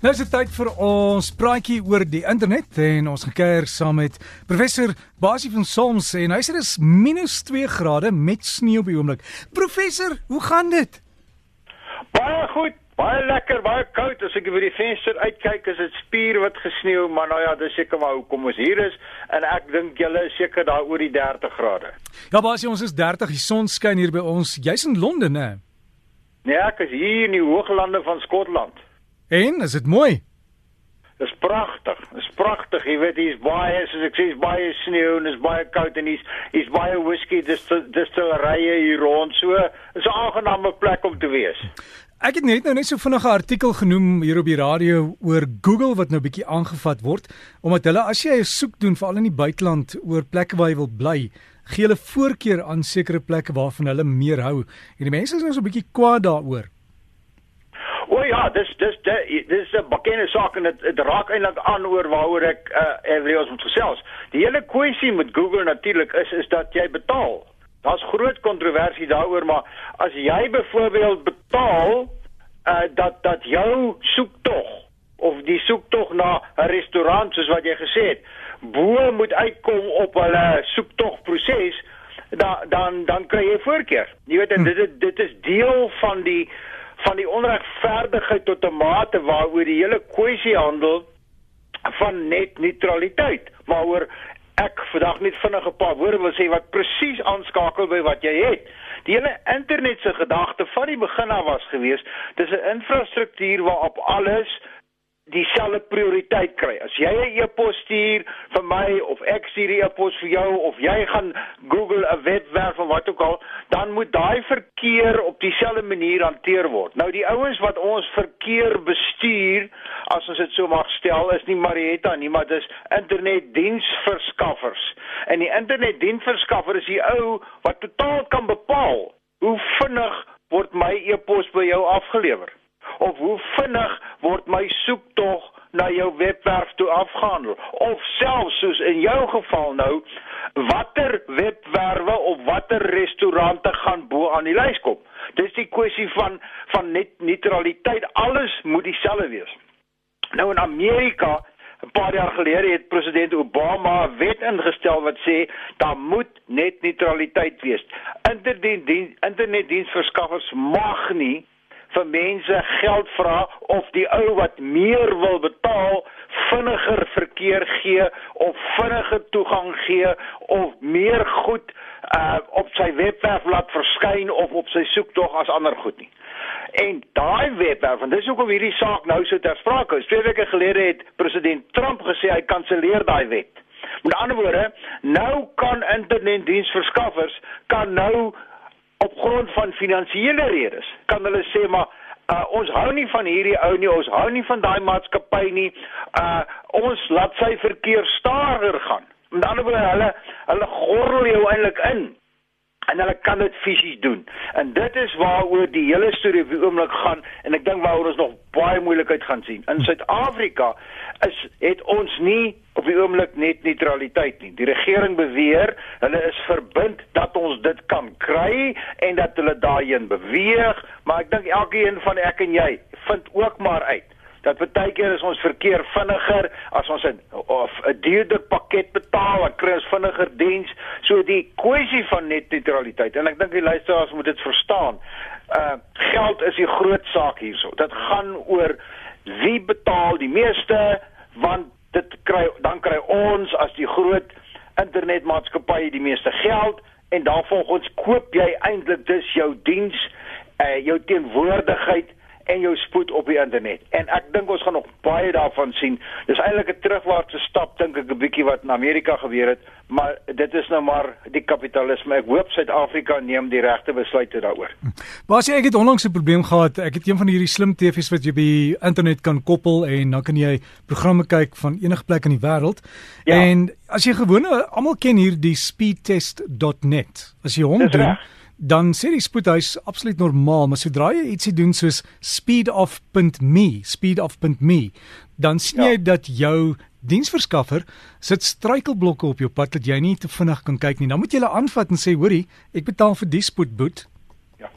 Nou is dit tyd vir ons praatjie oor die internet en ons gekeer saam met professor Basie van Soms en hy sê dit is minus 2 grade met sneeu op die oomblik. Professor, hoe gaan dit? Baie goed, baie lekker, baie koud. As ek by die venster uitkyk, is dit spier wat gesneeu, maar nou ja, dis seker maar hoekom ons hier is en ek dink julle is seker daar oor die 30 grade. Ja, Basie, ons is 30, die son skyn hier by ons. Jy's in Londen, hè? Nee, ek is hier in die hooglande van Skotland. En is dit mooi? Dis pragtig. Dis pragtig. Jy weet hier's baie, soos ek sê, baie sneeu en dis baie koud en hier's hier's baie whisky. Dis dis te rye hier rond. So, is 'n aangename plek om te wees. Ek het net nou net so vinnige artikel genoem hier op die radio oor Google wat nou bietjie aangevat word omdat hulle as jy 'n soek doen veral in die buiteland oor plekke waar jy wil bly, gee hulle voorkeur aan sekere plekke waarvan hulle meer hou. En die mense is nou so 'n bietjie kwaad daaroor. O ja, dis dis dis 'n bekende saak en dit raak eintlik aan oor waaroor ek uh, every ons moet gesels. Die hele kwessie met Google natuurlik is is dat jy betaal. Daar's groot kontroversie daaroor, maar as jy byvoorbeeld betaal uh, dat dat jou soektog of die soektog na 'n restaurant soos wat jy gesê het, bo moet uitkom op hulle soektogproses, dan dan dan kry jy voorkeur. Jy weet en hm. dit dit is deel van die van die onregverdigheid tot 'n mate waaroor die hele kwessie handel van net neutraliteit, maar oor ek vandag net vinnig 'n paar woorde wil sê wat presies aanskakel by wat jy het. Die hele internet se gedagte van die begin af was geweest, dis 'n infrastruktuur waarop alles dieselfde prioriteit kry. As jy 'n e-pos stuur vir my of ek stuur 'n e-pos vir jou of jy gaan Google 'n webwerf of wat ook al, dan moet daai verkeer op dieselfde manier hanteer word. Nou die ouens wat ons verkeer bestuur, as ons dit so mag stel, is nie Marietta nie, maar dis internetdiensverskaffers. En die internetdiensverskaffer is die ou wat totaal kan bepaal hoe vinnig word my e-pos by jou afgelewer of hoe vinnig word my soektog na jou webwerf toe afgehandel? Of selfs soos in jou geval nou watter webwerwe of watter restaurante gaan bo aan die lys kom? Dis die kwessie van van net neutraliteit. Alles moet dieselfde wees. Nou in Amerika 'n paar jaar gelede het president Obama 'n wet ingestel wat sê daar moet net neutraliteit wees. Internetdiens internetdiensverskaffers mag nie vir mense geld vra of die ou wat meer wil betaal vinniger verkeer gee of vinniger toegang gee of meer goed uh, op sy webwerf laat verskyn of op sy soektog as ander goed nie. En daai webwerf, en dis hoekom hierdie saak nou so ter sprake is. Twee weke gelede het president Trump gesê hy kanselleer daai wet. Met ander woorde, nou kan internetdiensverskaffers kan nou op grond van finansiële redes kan hulle sê maar uh, ons hou nie van hierdie ou nie ons hou nie van daai maatskappy nie. Uh, ons laat sy verkeer stadiger gaan. Met ander woorde hulle hulle gorrel jou eintlik in en hulle kan dit fisies doen. En dit is waaroor die hele storie op die oomblik gaan en ek dink waaroor ons nog baie moeilikheid gaan sien. In Suid-Afrika is het ons nie op die oomblik net neutraliteit nie. Die regering beweer hulle is verbind dat ons dit kan kry en dat hulle daarheen beweeg, maar ek dink elkeen van ek en jy vind ook maar uit dat baie keer is ons verkeer vinniger as ons 'n of 'n duurder pakket betaal, dan kry ons vinniger diens. So die kwessie van net neutraliteit en ek dink die luisteraars moet dit verstaan. Uh geld is die groot saak hierso. Dit gaan oor wie betaal die meeste want dit kry dan kry ons as die groot internetmaatskappye die meeste geld en dan volgens koop jy eintlik dus jou diens, uh jou teenwoordigheid en jou spoed op die internet. En ek dink ons gaan nog baie daarvan sien. Dis eintlik 'n terugwaartse stap dink ek 'n bietjie wat in Amerika gebeur het, maar dit is nou maar die kapitalisme. Ek hoop Suid-Afrika neem die regte besluite daaroor. Maar as jy ek het onlangs 'n probleem gehad, ek het een van hierdie slim TV's wat jy by internet kan koppel en dan kan jy programme kyk van enige plek in die wêreld. Ja. En as jy gewone almal ken hier die speedtest.net. As jy hom doen recht dan sê die spoedhuis absoluut normaal, maar sodra jy ietsie doen soos speedoff.me, speedoff.me, dan sien jy ja. dat jou diensverskaffer sit struikelblokke op jou pad dat jy nie te vinnig kan kyk nie. Dan moet jy hulle aanvat en sê, "Hoerie, ek betaal vir die spoedboet." Ja.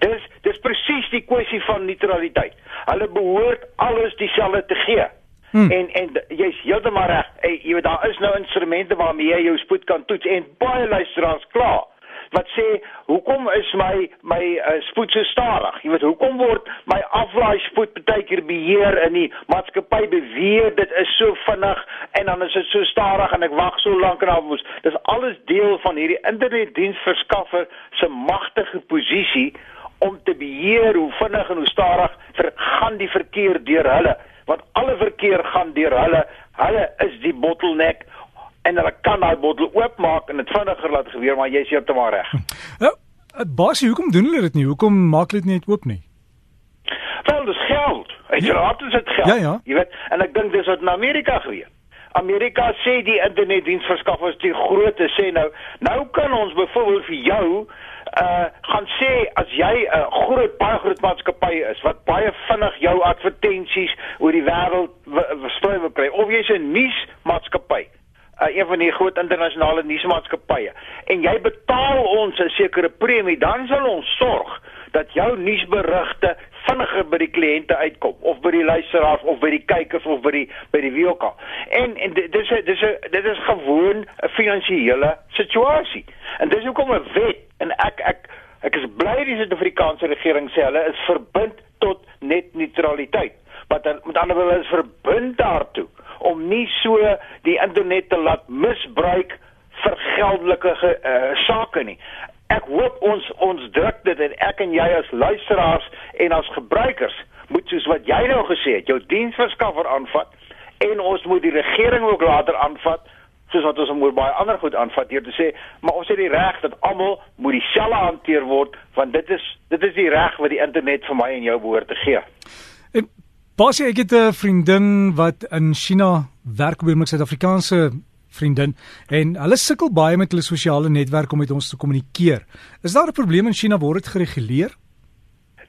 Dis dis presies die kwessie van neutraliteit. Hulle behoort alles dieselfde te gee. Hmm. En en jy's heeltemal reg. Jy weet daar is nou instrumente waarmee jy jou spoed kan toets en baie luisteraars klaar wat sê hoekom is my my uh, spoed so stadig? Jy weet hoekom word my aflaai spoed baie keer beheer in die maatskappy beweer dit is so vinnig en dan is dit so stadig en ek wag so lank en afmoes. Dis alles deel van hierdie internetdiensverskaffer se magtige posisie om te beheer hoe vinnig en hoe stadig ver, gaan die verkeer deur hulle want alle verkeer gaan deur hulle hulle is die bottleneck en hulle kan daai bottel oopmaak en dit vinniger laat gebeur, maar jy is heeltemal reg. Ja, basie, hoekom doen hulle dit nie? Hoekom maak hulle dit net oop nie? Wel, dis geld. Dit ja. raak dit geld. Ja, ja. Jy weet, en ek dink dis wat in Amerika gebeur. Amerika sê die internetdiensverskaffers die grootte sê nou, nou kan ons byvoorbeeld vir jou uh gaan sê as jy 'n uh, groot baie groot maatskappy is wat baie vinnig jou advertensies oor die wêreld versprei wil kry of jy's 'n nuusmaatskappy uh, een van die groot internasionale nuusmaatskappye en jy betaal ons 'n sekere premie, dan sal ons sorg dat jou nuusberigte vinniger by die kliënte uitkom of by die luisteraars of by die kykers of by die by die wie ook al. En, en dit is dis dit is gewoon 'n finansiële situasie. En dis hoekom 'n wet en ek ek ek is bly die Suid-Afrikaanse regering sê hulle is verbind tot net neutraliteit. Maar dan met ander woorde is verbind daartoe om nie so die internet te laat misbruik vir geldelike uh, sake nie. Ek hoop ons ons druk dit en ek en jy as luisteraars en as gebruikers moet soos wat jy nou gesê het, jou diensverskaffer aanvat en ons moet die regering ook later aanvat soos wat ons moet baie ander goed aanvat deur te sê maar ons het die reg dat almal moet dieselfde hanteer word want dit is dit is die reg wat die internet vir my en jou behoort te gee. Basie, ek het 'n vriendin wat in China werk by 'n Suid-Afrikaanse vriendin en hulle sukkel baie met hulle sosiale netwerk om met ons te kommunikeer. Is daar 'n probleem in China word dit gereguleer?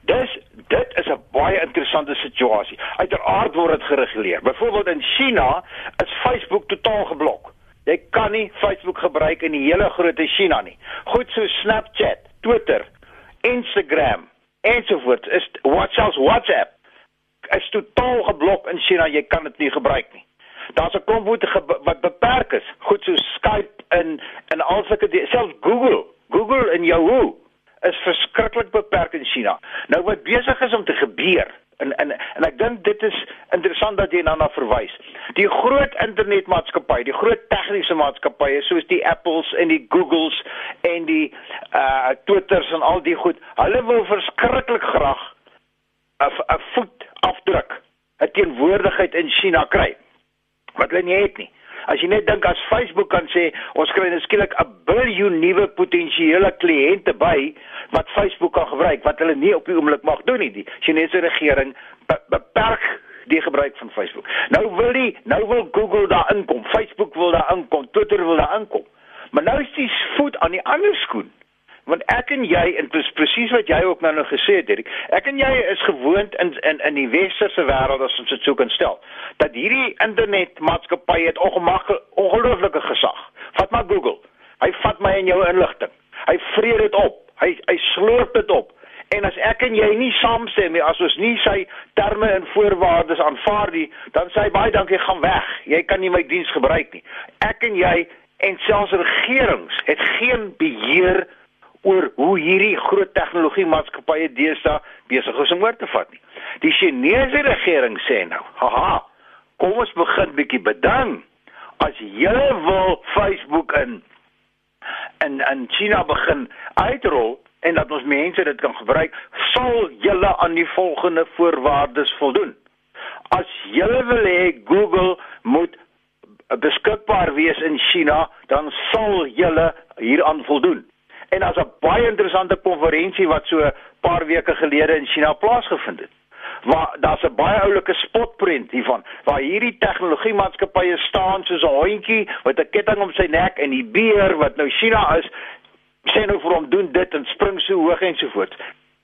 Dis dit is 'n baie interessante situasie. Uiteraard word dit gereguleer. Byvoorbeeld in China is Facebook totaal geblok. Jy kan nie Facebook gebruik in die hele groot China nie. Goed so Snapchat, Twitter, Instagram ensovoorts is WhatsApp, WhatsApp is totaal geblok in China, jy kan dit nie gebruik nie. Daar's 'n klomp wat wat beperk is, goed so Skype en en alsulke selfs Google, Google en Yahoo is verskriklik beperk in China. Nou wat besig is om te gebeur en en en ek dink dit is interessant dat jy daarna verwys. Die groot internetmaatskappye, die groot tegniese maatskappye soos die Apples en die Googles en die uh Twitters en al die goed, hulle wil verskriklik graag 'n voet afdruk 'n teenwoordigheid in China kry. Wat hulle nie het nie. As jy net dink as Facebook kan sê ons kry nou skielik 'n biljoen nuwe potensiële kliënte by wat Facebook kan gebruik wat hulle nie op die oomblik mag doen nie. Die Chinese regering be beperk die gebruik van Facebook. Nou wil die nou wil Google daar inkom, Facebook wil daar inkom, Twitter wil daar inkom. Maar nou is die voet aan die ander skoen want ek en jy en dis presies wat jy ook nou nou gesê het Dirk ek en jy is gewoond in in in die westerse wêreld as ons dit sou kan stel dat hierdie internetmaatskappye het ongelooflike gesag. Vat maar Google. Hy vat my en jou inligting. Hy vreet dit op. Hy hy slurp dit op. En as ek en jy nie saamstem nie as ons nie sy terme en voorwaardes aanvaar nie dan sê hy baie dankie gaan weg. Jy kan nie my diens gebruik nie. Ek en jy en selfs regerings het geen beheer oor hoe hierdie groot tegnologie maatskappye deesdae besig is om oor te vat nie. Die Chinese regering sê nou, haha, kom ons begin bietjie bedang. As julle wil Facebook in en en China begin uitrol en dat ons mense dit kan gebruik, sal julle aan die volgende voorwaardes voldoen. As julle wil hê Google moet beskikbaar wees in China, dan sal julle hieraan voldoen. En daar's 'n baie interessante konferensie wat so 'n paar weke gelede in China plaasgevind het. Waar daar's 'n baie oulike spotprent hiervan waar hierdie tegnologiemaatskappye staan soos 'n hondjie met 'n ketting om sy nek en die beer wat nou China is sê nou vir hom doen dit en spring so hoog en so voort.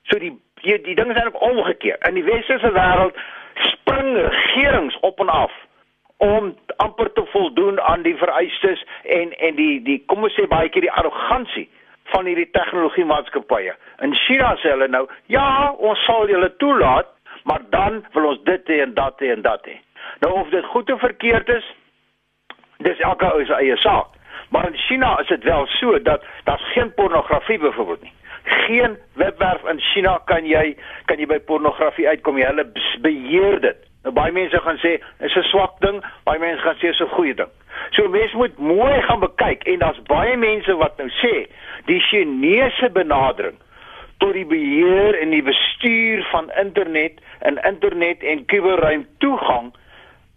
So die die, die ding is eintlik omgekeer. In die westerse wêreld spring regerings op en af om amper te voldoen aan die vereistes en en die die kom ons sê baie keer die arrogansie van hierdie tegnologie maatskappye. In China sê hulle nou, ja, ons sal julle toelaat, maar dan wil ons dit hê en dat hê en dat hê. Nou of dit goed of verkeerd is, dis elke ou se eie saak. Maar in China is dit wel so dat daar's geen pornografie byvoorbeeld nie. Geen webwerf in China kan jy kan jy by pornografie uitkom. Jy hulle beheer dit. Nou baie mense gaan sê is 'n swak ding, baie mense gaan sê is 'n goeie ding. So mense moet mooi gaan bekyk en daar's baie mense wat nou sê die Chinese benadering tot die beheer en die bestuur van internet en internet en kuberruim toegang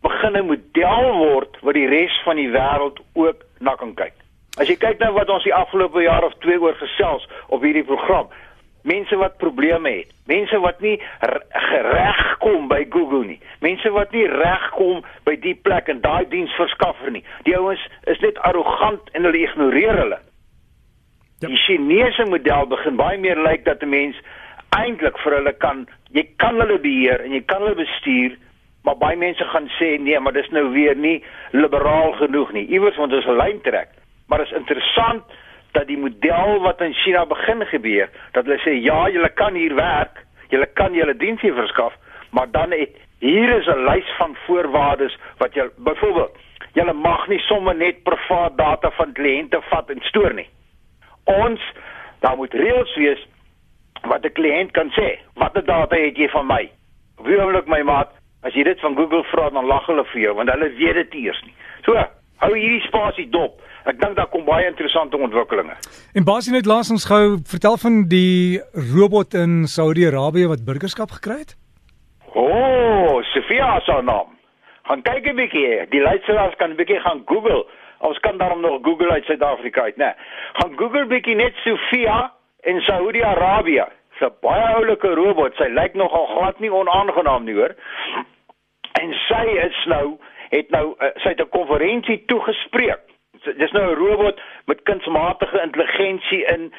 begin 'n model word wat die res van die wêreld ook na kan kyk. As jy kyk nou wat ons die afgelope jaar of 2 oor gesels op hierdie program, mense wat probleme het, mense wat nie reg kom by Google nie, mense wat nie reg kom by die plek en daai diensverskaffer nie. Die ouens is net arrogant en hulle ignoreer hulle. Ja. Die Chinese model begin baie meer lyk dat 'n mens eintlik vir hulle kan, jy kan hulle beheer en jy kan hulle bestuur Maar baie mense gaan sê nee, maar dis nou weer nie liberaal genoeg nie. Iewers moet ons 'n lyn trek. Maar is interessant dat die model wat in China begin gebeur, dat hulle sê ja, julle kan hier werk, julle kan julle dienste verskaf, maar dan het hier is 'n lys van voorwaardes wat jy byvoorbeeld julle mag nie sommer net privaat data van kliënte vat en stoor nie. Ons daar moet reëls wees wat 'n kliënt kan sê, watter data het jy van my? Wie wil ek my maat As jy dit van Google vra, dan lag hulle vir jou want hulle weet dit eers nie. So, hou hierdie spasie dop. Ek dink daar kom baie interessante ontwikkelinge. En Basie net laas ons gou vertel van die robot in Saudi-Arabië wat burgerskap gekry het. O, oh, Sofia se naam. Gaan kyk 'n bietjie. Die luisteraars kan 'n bietjie gaan Google. Ons kan daarom nog Google uit Suid-Afrika uit, né? Gaan Google bietjie net Sofia in Saudi-Arabië. 'n baie oulike robot. Sy lyk nogal glad nie onaangenaam nie, hoor. En sy is nou het nou uh, sy het 'n konferensie toegespreek. Dis nou 'n robot met kunsmatige intelligensie in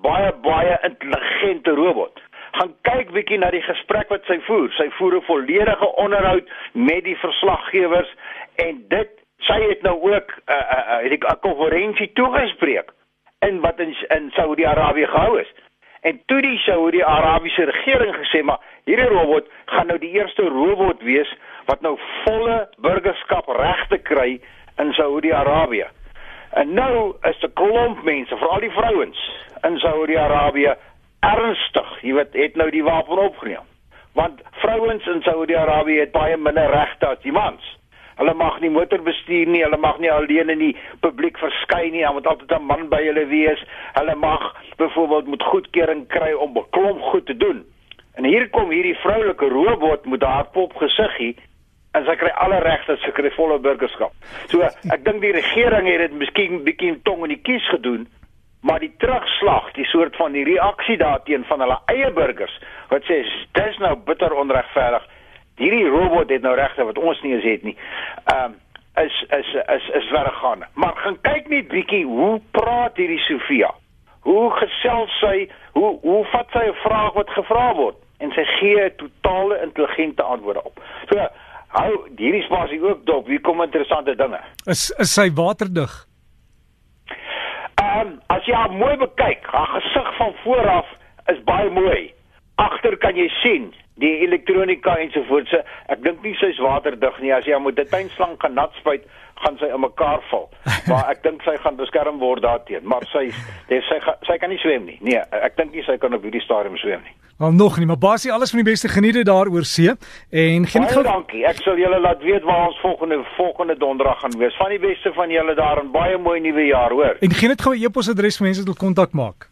baie baie intelligente robot. Gaan kyk bietjie na die gesprek wat sy voer. Sy voer 'n volledige onderhoud met die verslaggewers en dit sy het nou ook 'n uh, 'n uh, uh, konferensie toegespreek in wat in, in Saudi-Arabië gehou is. En toe die Saudi-Arabiese regering gesê maar hierdie robot gaan nou die eerste robot wees wat nou volle burgerskap regte kry in Saudi-Arabië. En nou is 'n klomp mense, veral die vrouens in Saudi-Arabië ernstig, jy weet, het nou die wapen opgeneem. Want vrouens in Saudi-Arabië het baie minder regte as die mans. Hulle mag nie motor bestuur nie, hulle mag nie alleen in die publiek verskyn nie, hulle moet altyd 'n man by hulle wees. Hulle mag byvoorbeeld moet goedkeuring kry om 'n klomp goed te doen. En hier kom hierdie vroulike robot met haar pop gesiggie en sy kry alle regte, sy kry volle burgerskap. So ek dink die regering het dit miskien bietjie tong in die kies gedoen, maar die terugslag, die soort van die reaksie daarteen van hulle eie burgers wat sê dis nou bitter onregverdig hierdie robot het nou regte wat ons nie eens het nie. Ehm um, is is is is vergaan. Maar gaan kyk net bietjie hoe praat hierdie Sofia. Hoe gesels sy? Hoe hoe vat sy 'n vraag wat gevra word en sy gee totale intelligente antwoorde op. So hou hierdie spasie ook dop. Hier kom interessante dinge. Is is sy waterdig? Ehm um, as jy haar mooi bekyk, haar gesig van vooraf is baie mooi. Agter kan jy sien die elektronika ensovoorts. Ek dink nie sy's waterdig nie. As jy met 'n tuinslang gaan nat spuit, gaan sy in mekaar val. Maar ek dink sy gaan beskerm word daarteen. Maar sy sy sy, sy kan nie swem nie. Nee, ek dink nie sy kan op hierdie stadium swem nie. Maar nog nie, maar basie alles van die beste geniete daar oor see en geen gou dankie. Ek sal julle laat weet waar ons volgende volgende donderdag gaan wees. Van die beste van julle daar en baie mooi nuwe jaar, hoor. En geen dit gou 'n e-pos adres vir mense wat wil kontak maak.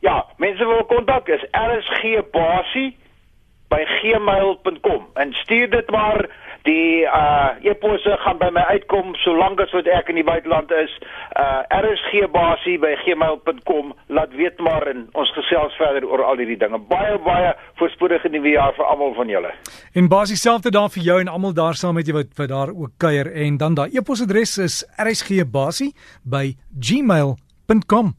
Ja, mense wil kontak is RSG basie by gmail.com en stuur dit maar die uh e-posse gaan by my uitkom solank as wat ek in die buiteland is. Uh rsg basie by gmail.com laat weet maar en ons gesels verder oor al hierdie dinge. Baie baie voorspoedige nuwe jaar vir almal van julle. En basie selfde daar vir jou en almal daar saam met jy wat wat daar ook kuier. En dan daai e-posadres is rsg basie by gmail.com